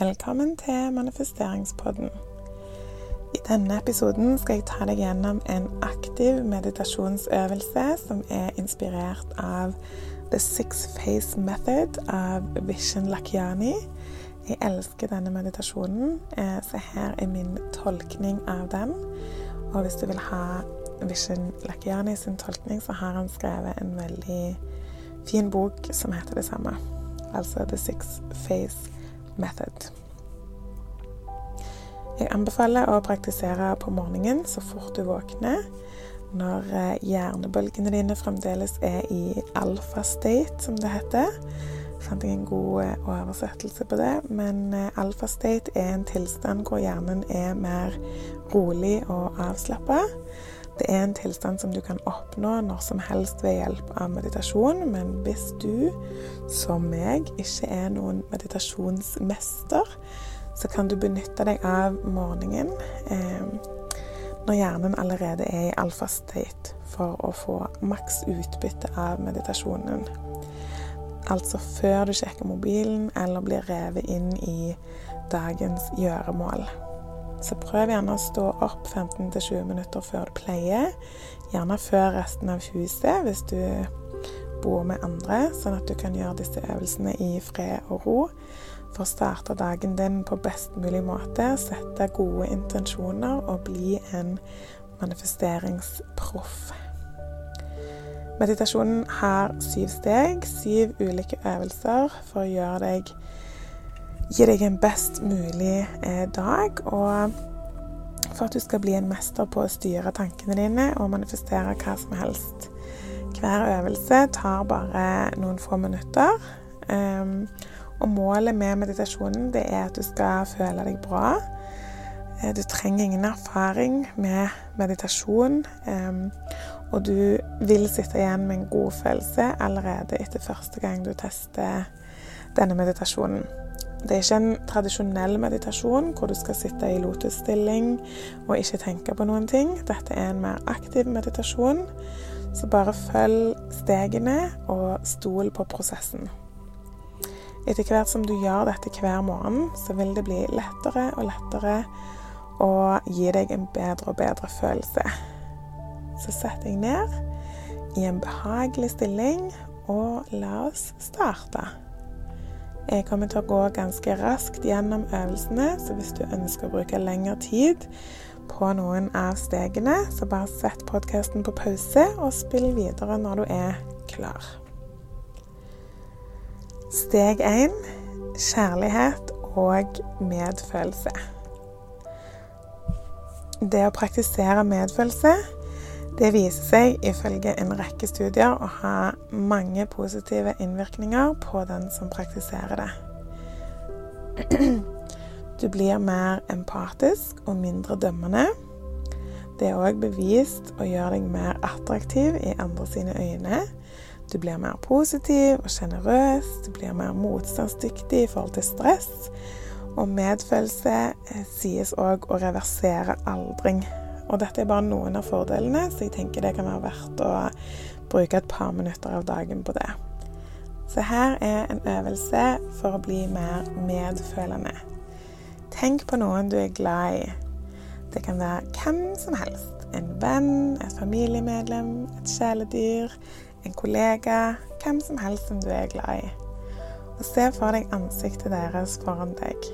Velkommen til manifesteringspodden. I denne episoden skal jeg ta deg gjennom en aktiv meditasjonsøvelse som er inspirert av The Six Face Method av Vishen Lakiani. Jeg elsker denne meditasjonen, eh, så her er min tolkning av den. Og hvis du vil ha Vishen Lakiani sin tolkning, så har han skrevet en veldig fin bok som heter det samme. Altså The Six Face Method. Jeg anbefaler å praktisere på morgenen så fort du våkner. Når eh, hjernebølgene dine fremdeles er i alfa-state, som det heter. Fant jeg en god eh, oversettelse på det. Men eh, alfa-state er en tilstand hvor hjernen er mer rolig og avslappa. Det er en tilstand som du kan oppnå når som helst ved hjelp av meditasjon. Men hvis du, som meg, ikke er noen meditasjonsmester, så kan du benytte deg av morgenen eh, når hjernen allerede er i alfa-state, for å få maks utbytte av meditasjonen. Altså før du sjekker mobilen eller blir revet inn i dagens gjøremål. Så prøv gjerne å stå opp 15-20 minutter før du pleier. Gjerne før resten av huset hvis du bor med andre, sånn at du kan gjøre disse øvelsene i fred og ro for å starte dagen din på best mulig måte, sette gode intensjoner og bli en manifesteringsproff. Meditasjonen har syv steg, syv ulike øvelser for å gjøre deg Gi deg en best mulig eh, dag, og for at du skal bli en mester på å styre tankene dine og manifestere hva som helst. Hver øvelse tar bare noen få minutter. Um, og målet med meditasjonen det er at du skal føle deg bra. Eh, du trenger ingen erfaring med meditasjon. Og du vil sitte igjen med en god følelse allerede etter første gang du tester denne meditasjonen. Det er ikke en tradisjonell meditasjon hvor du skal sitte i lotusstilling og ikke tenke på noen ting. Dette er en mer aktiv meditasjon, så bare følg stegene og stol på prosessen. Etter hvert som du gjør dette hver morgen, så vil det bli lettere og lettere å gi deg en bedre og bedre følelse. Så sett deg ned i en behagelig stilling, og la oss starte. Jeg kommer til å gå ganske raskt gjennom øvelsene, så hvis du ønsker å bruke lengre tid på noen av stegene, så bare sett podkasten på pause og spill videre når du er klar. Steg én kjærlighet og medfølelse. Det å praktisere medfølelse det viser seg ifølge en rekke studier å ha mange positive innvirkninger på den som praktiserer det. Du blir mer empatisk og mindre dømmende. Det er òg bevist å gjøre deg mer attraktiv i andre sine øyne du blir mer positiv og sjenerøs. Du blir mer motstandsdyktig i forhold til stress. Og medfølelse eh, sies òg å reversere aldring. Og dette er bare noen av fordelene, så jeg tenker det kan være verdt å bruke et par minutter av dagen på det. Så her er en øvelse for å bli mer medfølende. Tenk på noen du er glad i. Det kan være hvem som helst. En venn, et familiemedlem, et kjæledyr, en kollega, hvem som helst som du er glad i. Og se for deg ansiktet deres foran deg.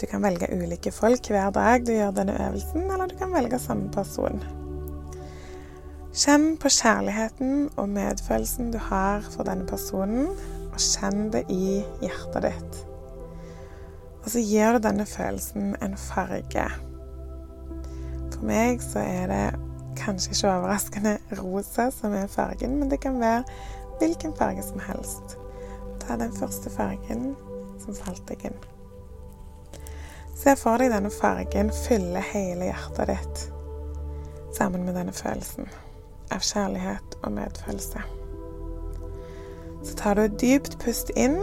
Du kan velge ulike folk hver dag du gjør denne øvelsen, eller du kan velge samme person. Kjenn på kjærligheten og medfølelsen du har for denne personen, og kjenn det i hjertet ditt. Og så gir du denne følelsen en farge. For meg så er det kanskje ikke overraskende rosa som er fargen, men det kan være hvilken farge som helst. Ta den første fargen som falt deg inn. Se for deg denne fargen fylle hele hjertet ditt sammen med denne følelsen av kjærlighet og medfølelse. Så tar du et dypt pust inn,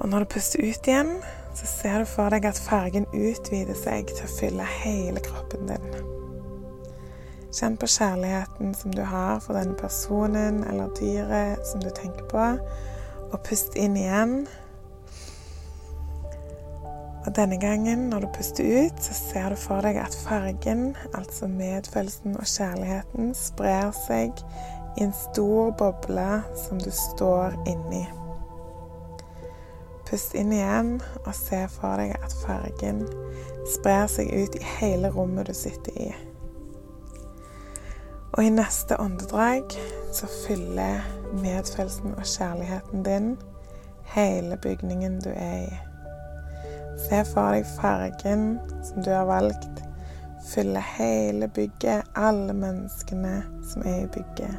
og når du puster ut igjen, så ser du for deg at fargen utvider seg til å fylle hele kroppen din. Kjenn på kjærligheten som du har for denne personen eller dyret som du tenker på, og pust inn igjen. Og denne gangen, når du puster ut, så ser du for deg at fargen, altså medfølelsen og kjærligheten, sprer seg i en stor boble som du står inni. Pust inn igjen og se for deg at fargen sprer seg ut i hele rommet du sitter i. Og i neste åndedrag så fyller medfølelsen og kjærligheten din hele bygningen du er i. Se for deg fargen som du har valgt, fylle hele bygget, alle menneskene som er i bygget.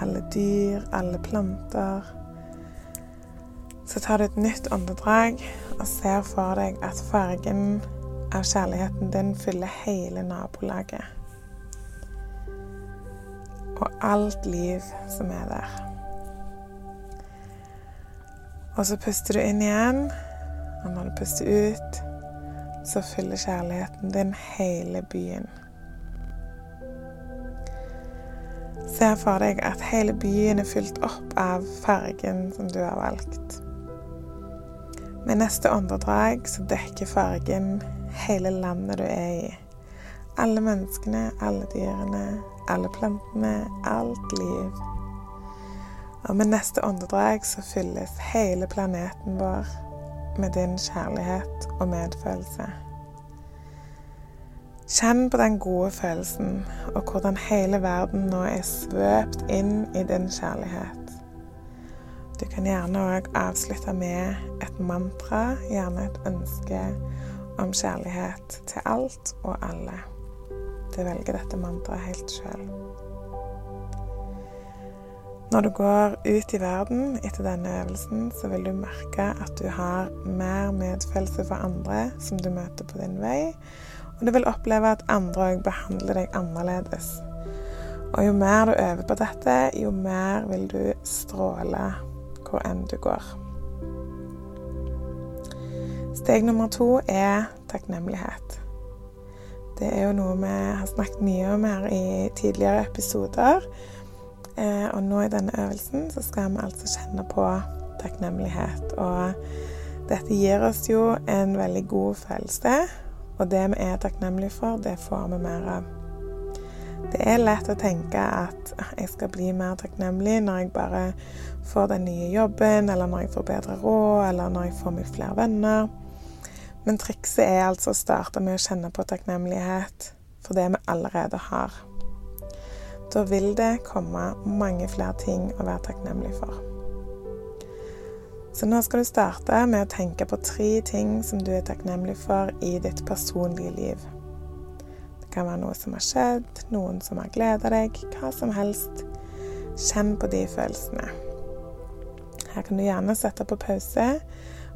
Alle dyr, alle planter. Så tar du et nytt åndedrag og ser for deg at fargen av kjærligheten din fyller hele nabolaget. Og alt liv som er der. Og så puster du inn igjen og når du puster ut, så fyller kjærligheten din hele byen. Se for deg at hele byen er fylt opp av fargen som du har valgt. Med neste åndedrag så dekker fargen hele landet du er i. Alle menneskene, alle dyrene, alle plantene, alt liv. Og med neste åndedrag så fylles hele planeten vår med din kjærlighet og medfølelse. Kjenn på den gode følelsen, og hvordan hele verden nå er svøpt inn i din kjærlighet. Du kan gjerne òg avslutte med et mantra, gjerne et ønske om kjærlighet til alt og alle. Du velger dette mantraet helt sjøl. Når du går ut i verden etter denne øvelsen, så vil du merke at du har mer medfølelse for andre som du møter på din vei, og du vil oppleve at andre òg behandler deg annerledes. Og jo mer du øver på dette, jo mer vil du stråle hvor enn du går. Steg nummer to er takknemlighet. Det er jo noe vi har snakket mye om her i tidligere episoder. Eh, og nå i denne øvelsen så skal vi altså kjenne på takknemlighet. Og dette gir oss jo en veldig god følelse, og det vi er takknemlige for, det får vi mer av. Det er lett å tenke at jeg skal bli mer takknemlig når jeg bare får den nye jobben, eller når jeg får bedre råd, eller når jeg får meg flere venner. Men trikset er altså å starte med å kjenne på takknemlighet for det vi allerede har. Da vil det komme mange flere ting å være takknemlig for. Så nå skal du starte med å tenke på tre ting som du er takknemlig for i ditt personlige liv. Det kan være noe som har skjedd, noen som har gleda deg, hva som helst. Kjenn på de følelsene. Her kan du gjerne sette på pause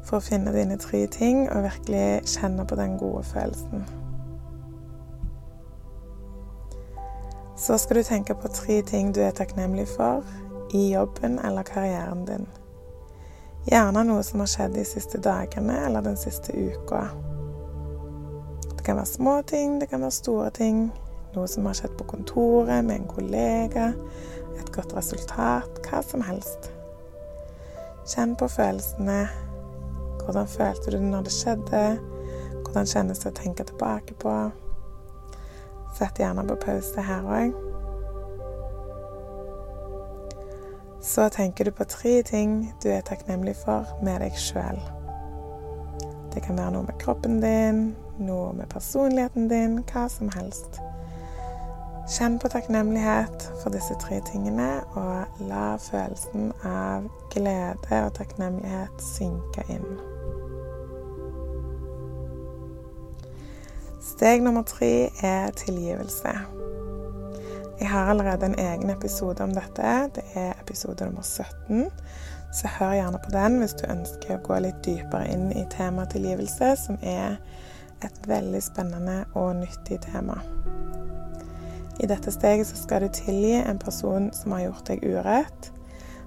for å finne dine tre ting og virkelig kjenne på den gode følelsen. Så skal du tenke på tre ting du er takknemlig for i jobben eller karrieren din. Gjerne noe som har skjedd de siste dagene eller den siste uka. Det kan være små ting, det kan være store ting. Noe som har skjedd på kontoret, med en kollega, et godt resultat, hva som helst. Kjenn på følelsene. Hvordan følte du det når det skjedde? Hvordan kjennes det å tenke tilbake på? Sett gjerne på pause her òg. Så tenker du på tre ting du er takknemlig for med deg sjøl. Det kan være noe med kroppen din, noe med personligheten din, hva som helst. Kjenn på takknemlighet for disse tre tingene, og la følelsen av glede og takknemlighet synke inn. Steg nummer tre er tilgivelse. Jeg har allerede en egen episode om dette. Det er episode nummer 17. Så hør gjerne på den hvis du ønsker å gå litt dypere inn i temaet tilgivelse, som er et veldig spennende og nyttig tema. I dette steget skal du tilgi en person som har gjort deg urett.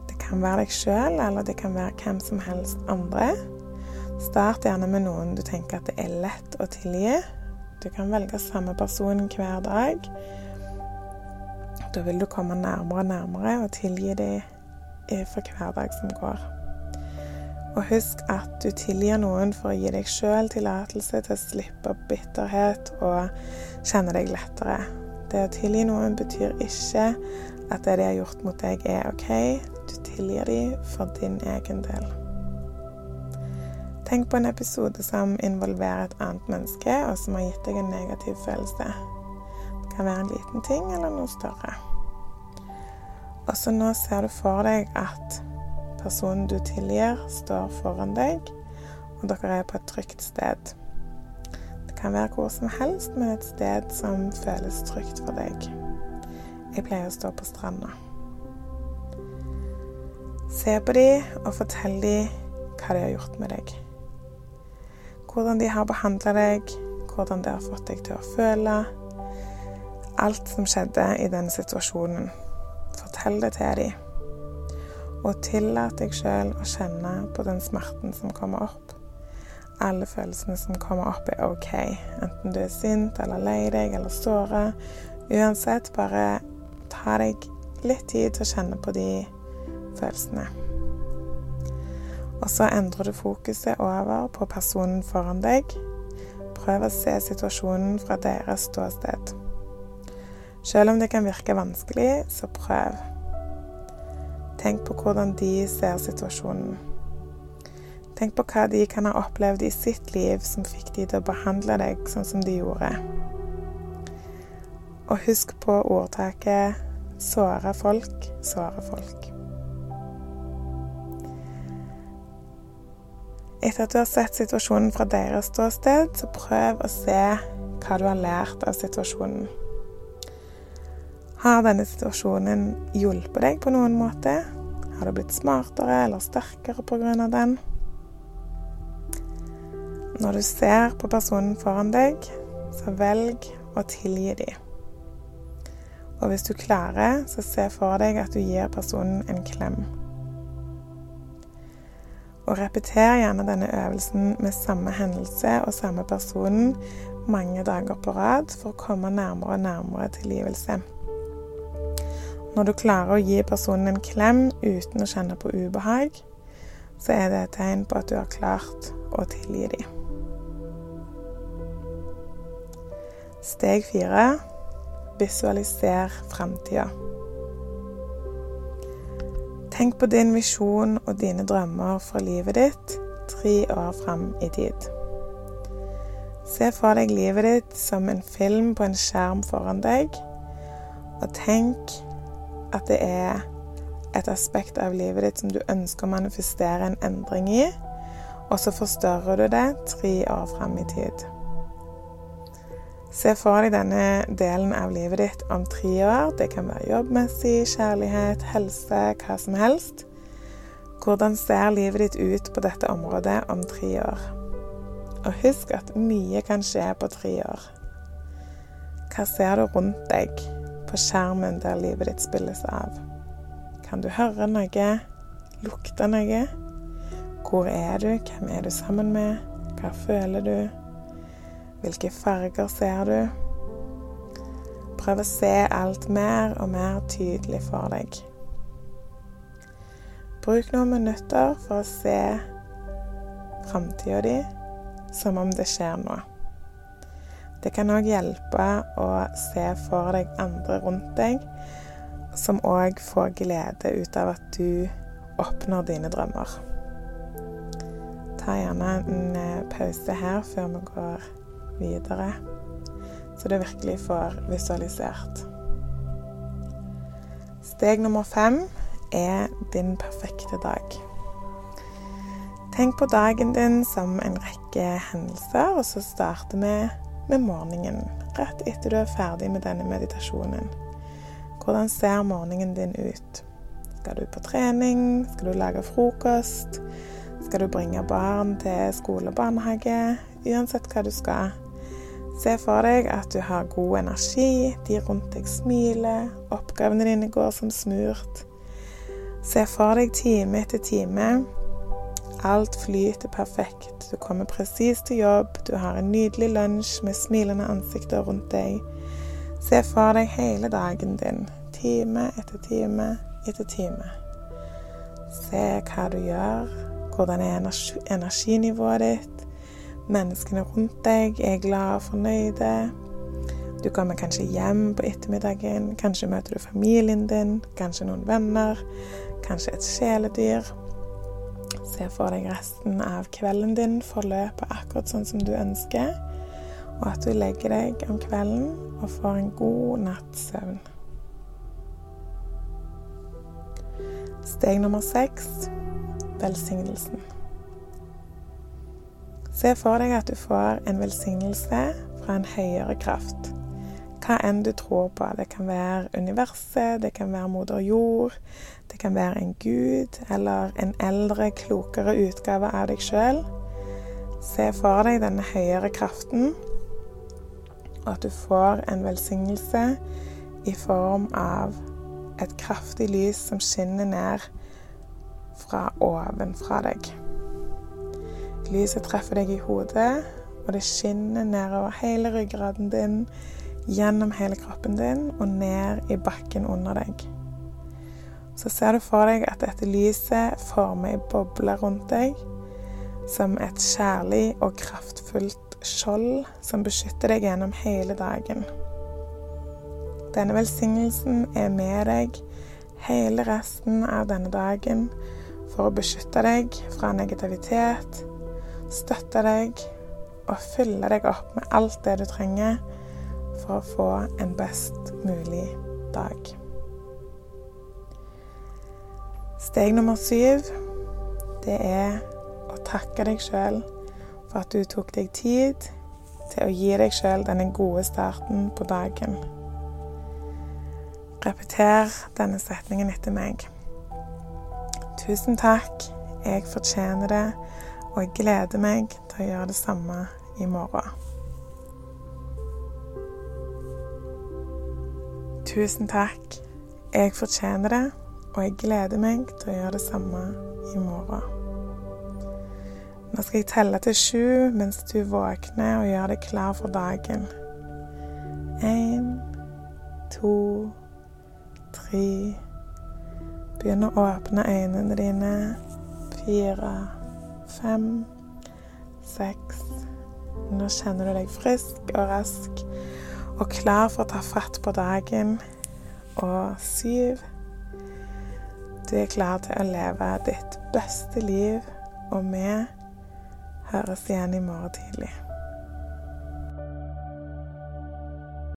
Det kan være deg sjøl, eller det kan være hvem som helst andre. Start gjerne med noen du tenker at det er lett å tilgi, du kan velge samme person hver dag. Da vil du komme nærmere og nærmere og tilgi dem for hver dag som går. Og husk at du tilgir noen for å gi deg sjøl tillatelse til å slippe bitterhet og kjenne deg lettere. Det å tilgi noen betyr ikke at det de har gjort mot deg, er OK. Du tilgir dem for din egen del. Tenk på en episode som involverer et annet menneske, og som har gitt deg en negativ følelse. Det kan være en liten ting eller noe større. Og så nå ser du for deg at personen du tilgir, står foran deg, og dere er på et trygt sted. Det kan være hvor som helst, men et sted som føles trygt for deg. Jeg pleier å stå på stranda. Se på dem og fortell dem hva de har gjort med deg. Hvordan de har behandla deg, hvordan det har fått deg til å føle. Alt som skjedde i denne situasjonen. Fortell det til dem. Og tillat deg sjøl å kjenne på den smerten som kommer opp. Alle følelsene som kommer opp, er OK. Enten du er sint eller lei deg eller såra. Uansett, bare ta deg litt tid til å kjenne på de følelsene. Og så endrer du fokuset over på personen foran deg. Prøv å se situasjonen fra deres ståsted. Selv om det kan virke vanskelig, så prøv. Tenk på hvordan de ser situasjonen. Tenk på hva de kan ha opplevd i sitt liv som fikk de til å behandle deg sånn som de gjorde. Og husk på ordtaket 'såre folk, såre folk'. Etter at du har sett situasjonen fra deres ståsted, så prøv å se hva du har lært av situasjonen. Har denne situasjonen hjulpet deg på noen måte? Har du blitt smartere eller sterkere pga. den? Når du ser på personen foran deg, så velg å tilgi dem. Og hvis du klarer, så se for deg at du gir personen en klem. Og repeter gjerne denne øvelsen med samme hendelse og samme personen mange dager på rad for å komme nærmere og nærmere tilgivelse. Når du klarer å gi personen en klem uten å kjenne på ubehag, så er det et tegn på at du har klart å tilgi dem. Steg fire visualiser framtida. Tenk på din visjon og dine drømmer for livet ditt tre år fram i tid. Se for deg livet ditt som en film på en skjerm foran deg, og tenk at det er et aspekt av livet ditt som du ønsker å manifestere en endring i, og så forstørrer du det tre år fram i tid. Se for deg denne delen av livet ditt om tre år. Det kan være jobbmessig, kjærlighet, helse, hva som helst. Hvordan ser livet ditt ut på dette området om tre år? Og husk at mye kan skje på tre år. Hva ser du rundt deg? på skjermen der livet ditt spilles av. Kan du høre noe? Lukte noe? Hvor er du? Hvem er du sammen med? Hva føler du? Hvilke farger ser du? Prøv å se alt mer og mer tydelig for deg. Bruk noen minutter for å se framtida di som om det skjer nå. Det kan òg hjelpe å se for deg andre rundt deg som òg får glede ut av at du oppnår dine drømmer. Ta gjerne en eh, pause her før vi går videre, så du virkelig får visualisert. Steg nummer fem er din perfekte dag. Tenk på dagen din som en rekke hendelser, og så starter vi med morgenen, rett etter du er ferdig med denne meditasjonen. Hvordan ser morgenen din ut? Skal du på trening? Skal du lage frokost? Skal du bringe barn til skole og barnehage? Uansett hva du skal. Se for deg at du har god energi, de rundt deg smiler, oppgavene dine går som smurt. Se for deg time etter time Alt flyter perfekt. Du kommer presis til jobb, du har en nydelig lunsj med smilende ansikter rundt deg. Se for deg hele dagen din, time etter time etter time. Se hva du gjør, Hvordan er energinivået ditt? Menneskene rundt deg er glade og fornøyde. Du kommer kanskje hjem på ettermiddagen. Kanskje møter du familien din, kanskje noen venner, kanskje et kjæledyr. Se for deg resten av kvelden din forløpe akkurat sånn som du ønsker, og at du legger deg om kvelden og får en god natts søvn. Steg nummer seks velsignelsen. Se for deg at du får en velsignelse fra en høyere kraft. Hva enn du tror på. Det kan være universet, det kan være moder jord, det kan være en gud eller en eldre, klokere utgave av deg sjøl. Se for deg denne høyere kraften, og at du får en velsignelse i form av et kraftig lys som skinner ned fra ovenfra deg. Lyset treffer deg i hodet, og det skinner nedover hele ryggraden din, gjennom hele kroppen din og ned i bakken under deg. Så ser du for deg at dette lyset former ei boble rundt deg, som et kjærlig og kraftfullt skjold som beskytter deg gjennom hele dagen. Denne velsignelsen er med deg hele resten av denne dagen for å beskytte deg fra negativitet, støtte deg og fylle deg opp med alt det du trenger for å få en best mulig dag. Steg nummer syv, det er å takke deg sjøl for at du tok deg tid til å gi deg sjøl denne gode starten på dagen. Repeter denne setningen etter meg. Tusen takk. Jeg fortjener det, og jeg gleder meg til å gjøre det samme i morgen. Tusen takk. Jeg fortjener det, og jeg gleder meg til å gjøre det samme i morgen. Nå skal jeg telle til sju mens du våkner og gjør deg klar for dagen. Én, to, tre Begynn å åpne øynene dine. Fire, fem, seks Nå kjenner du deg frisk og rask og klar for å ta fatt på dagen. Og syv Du er klar til å leve ditt beste liv, og vi høres igjen i morgen tidlig.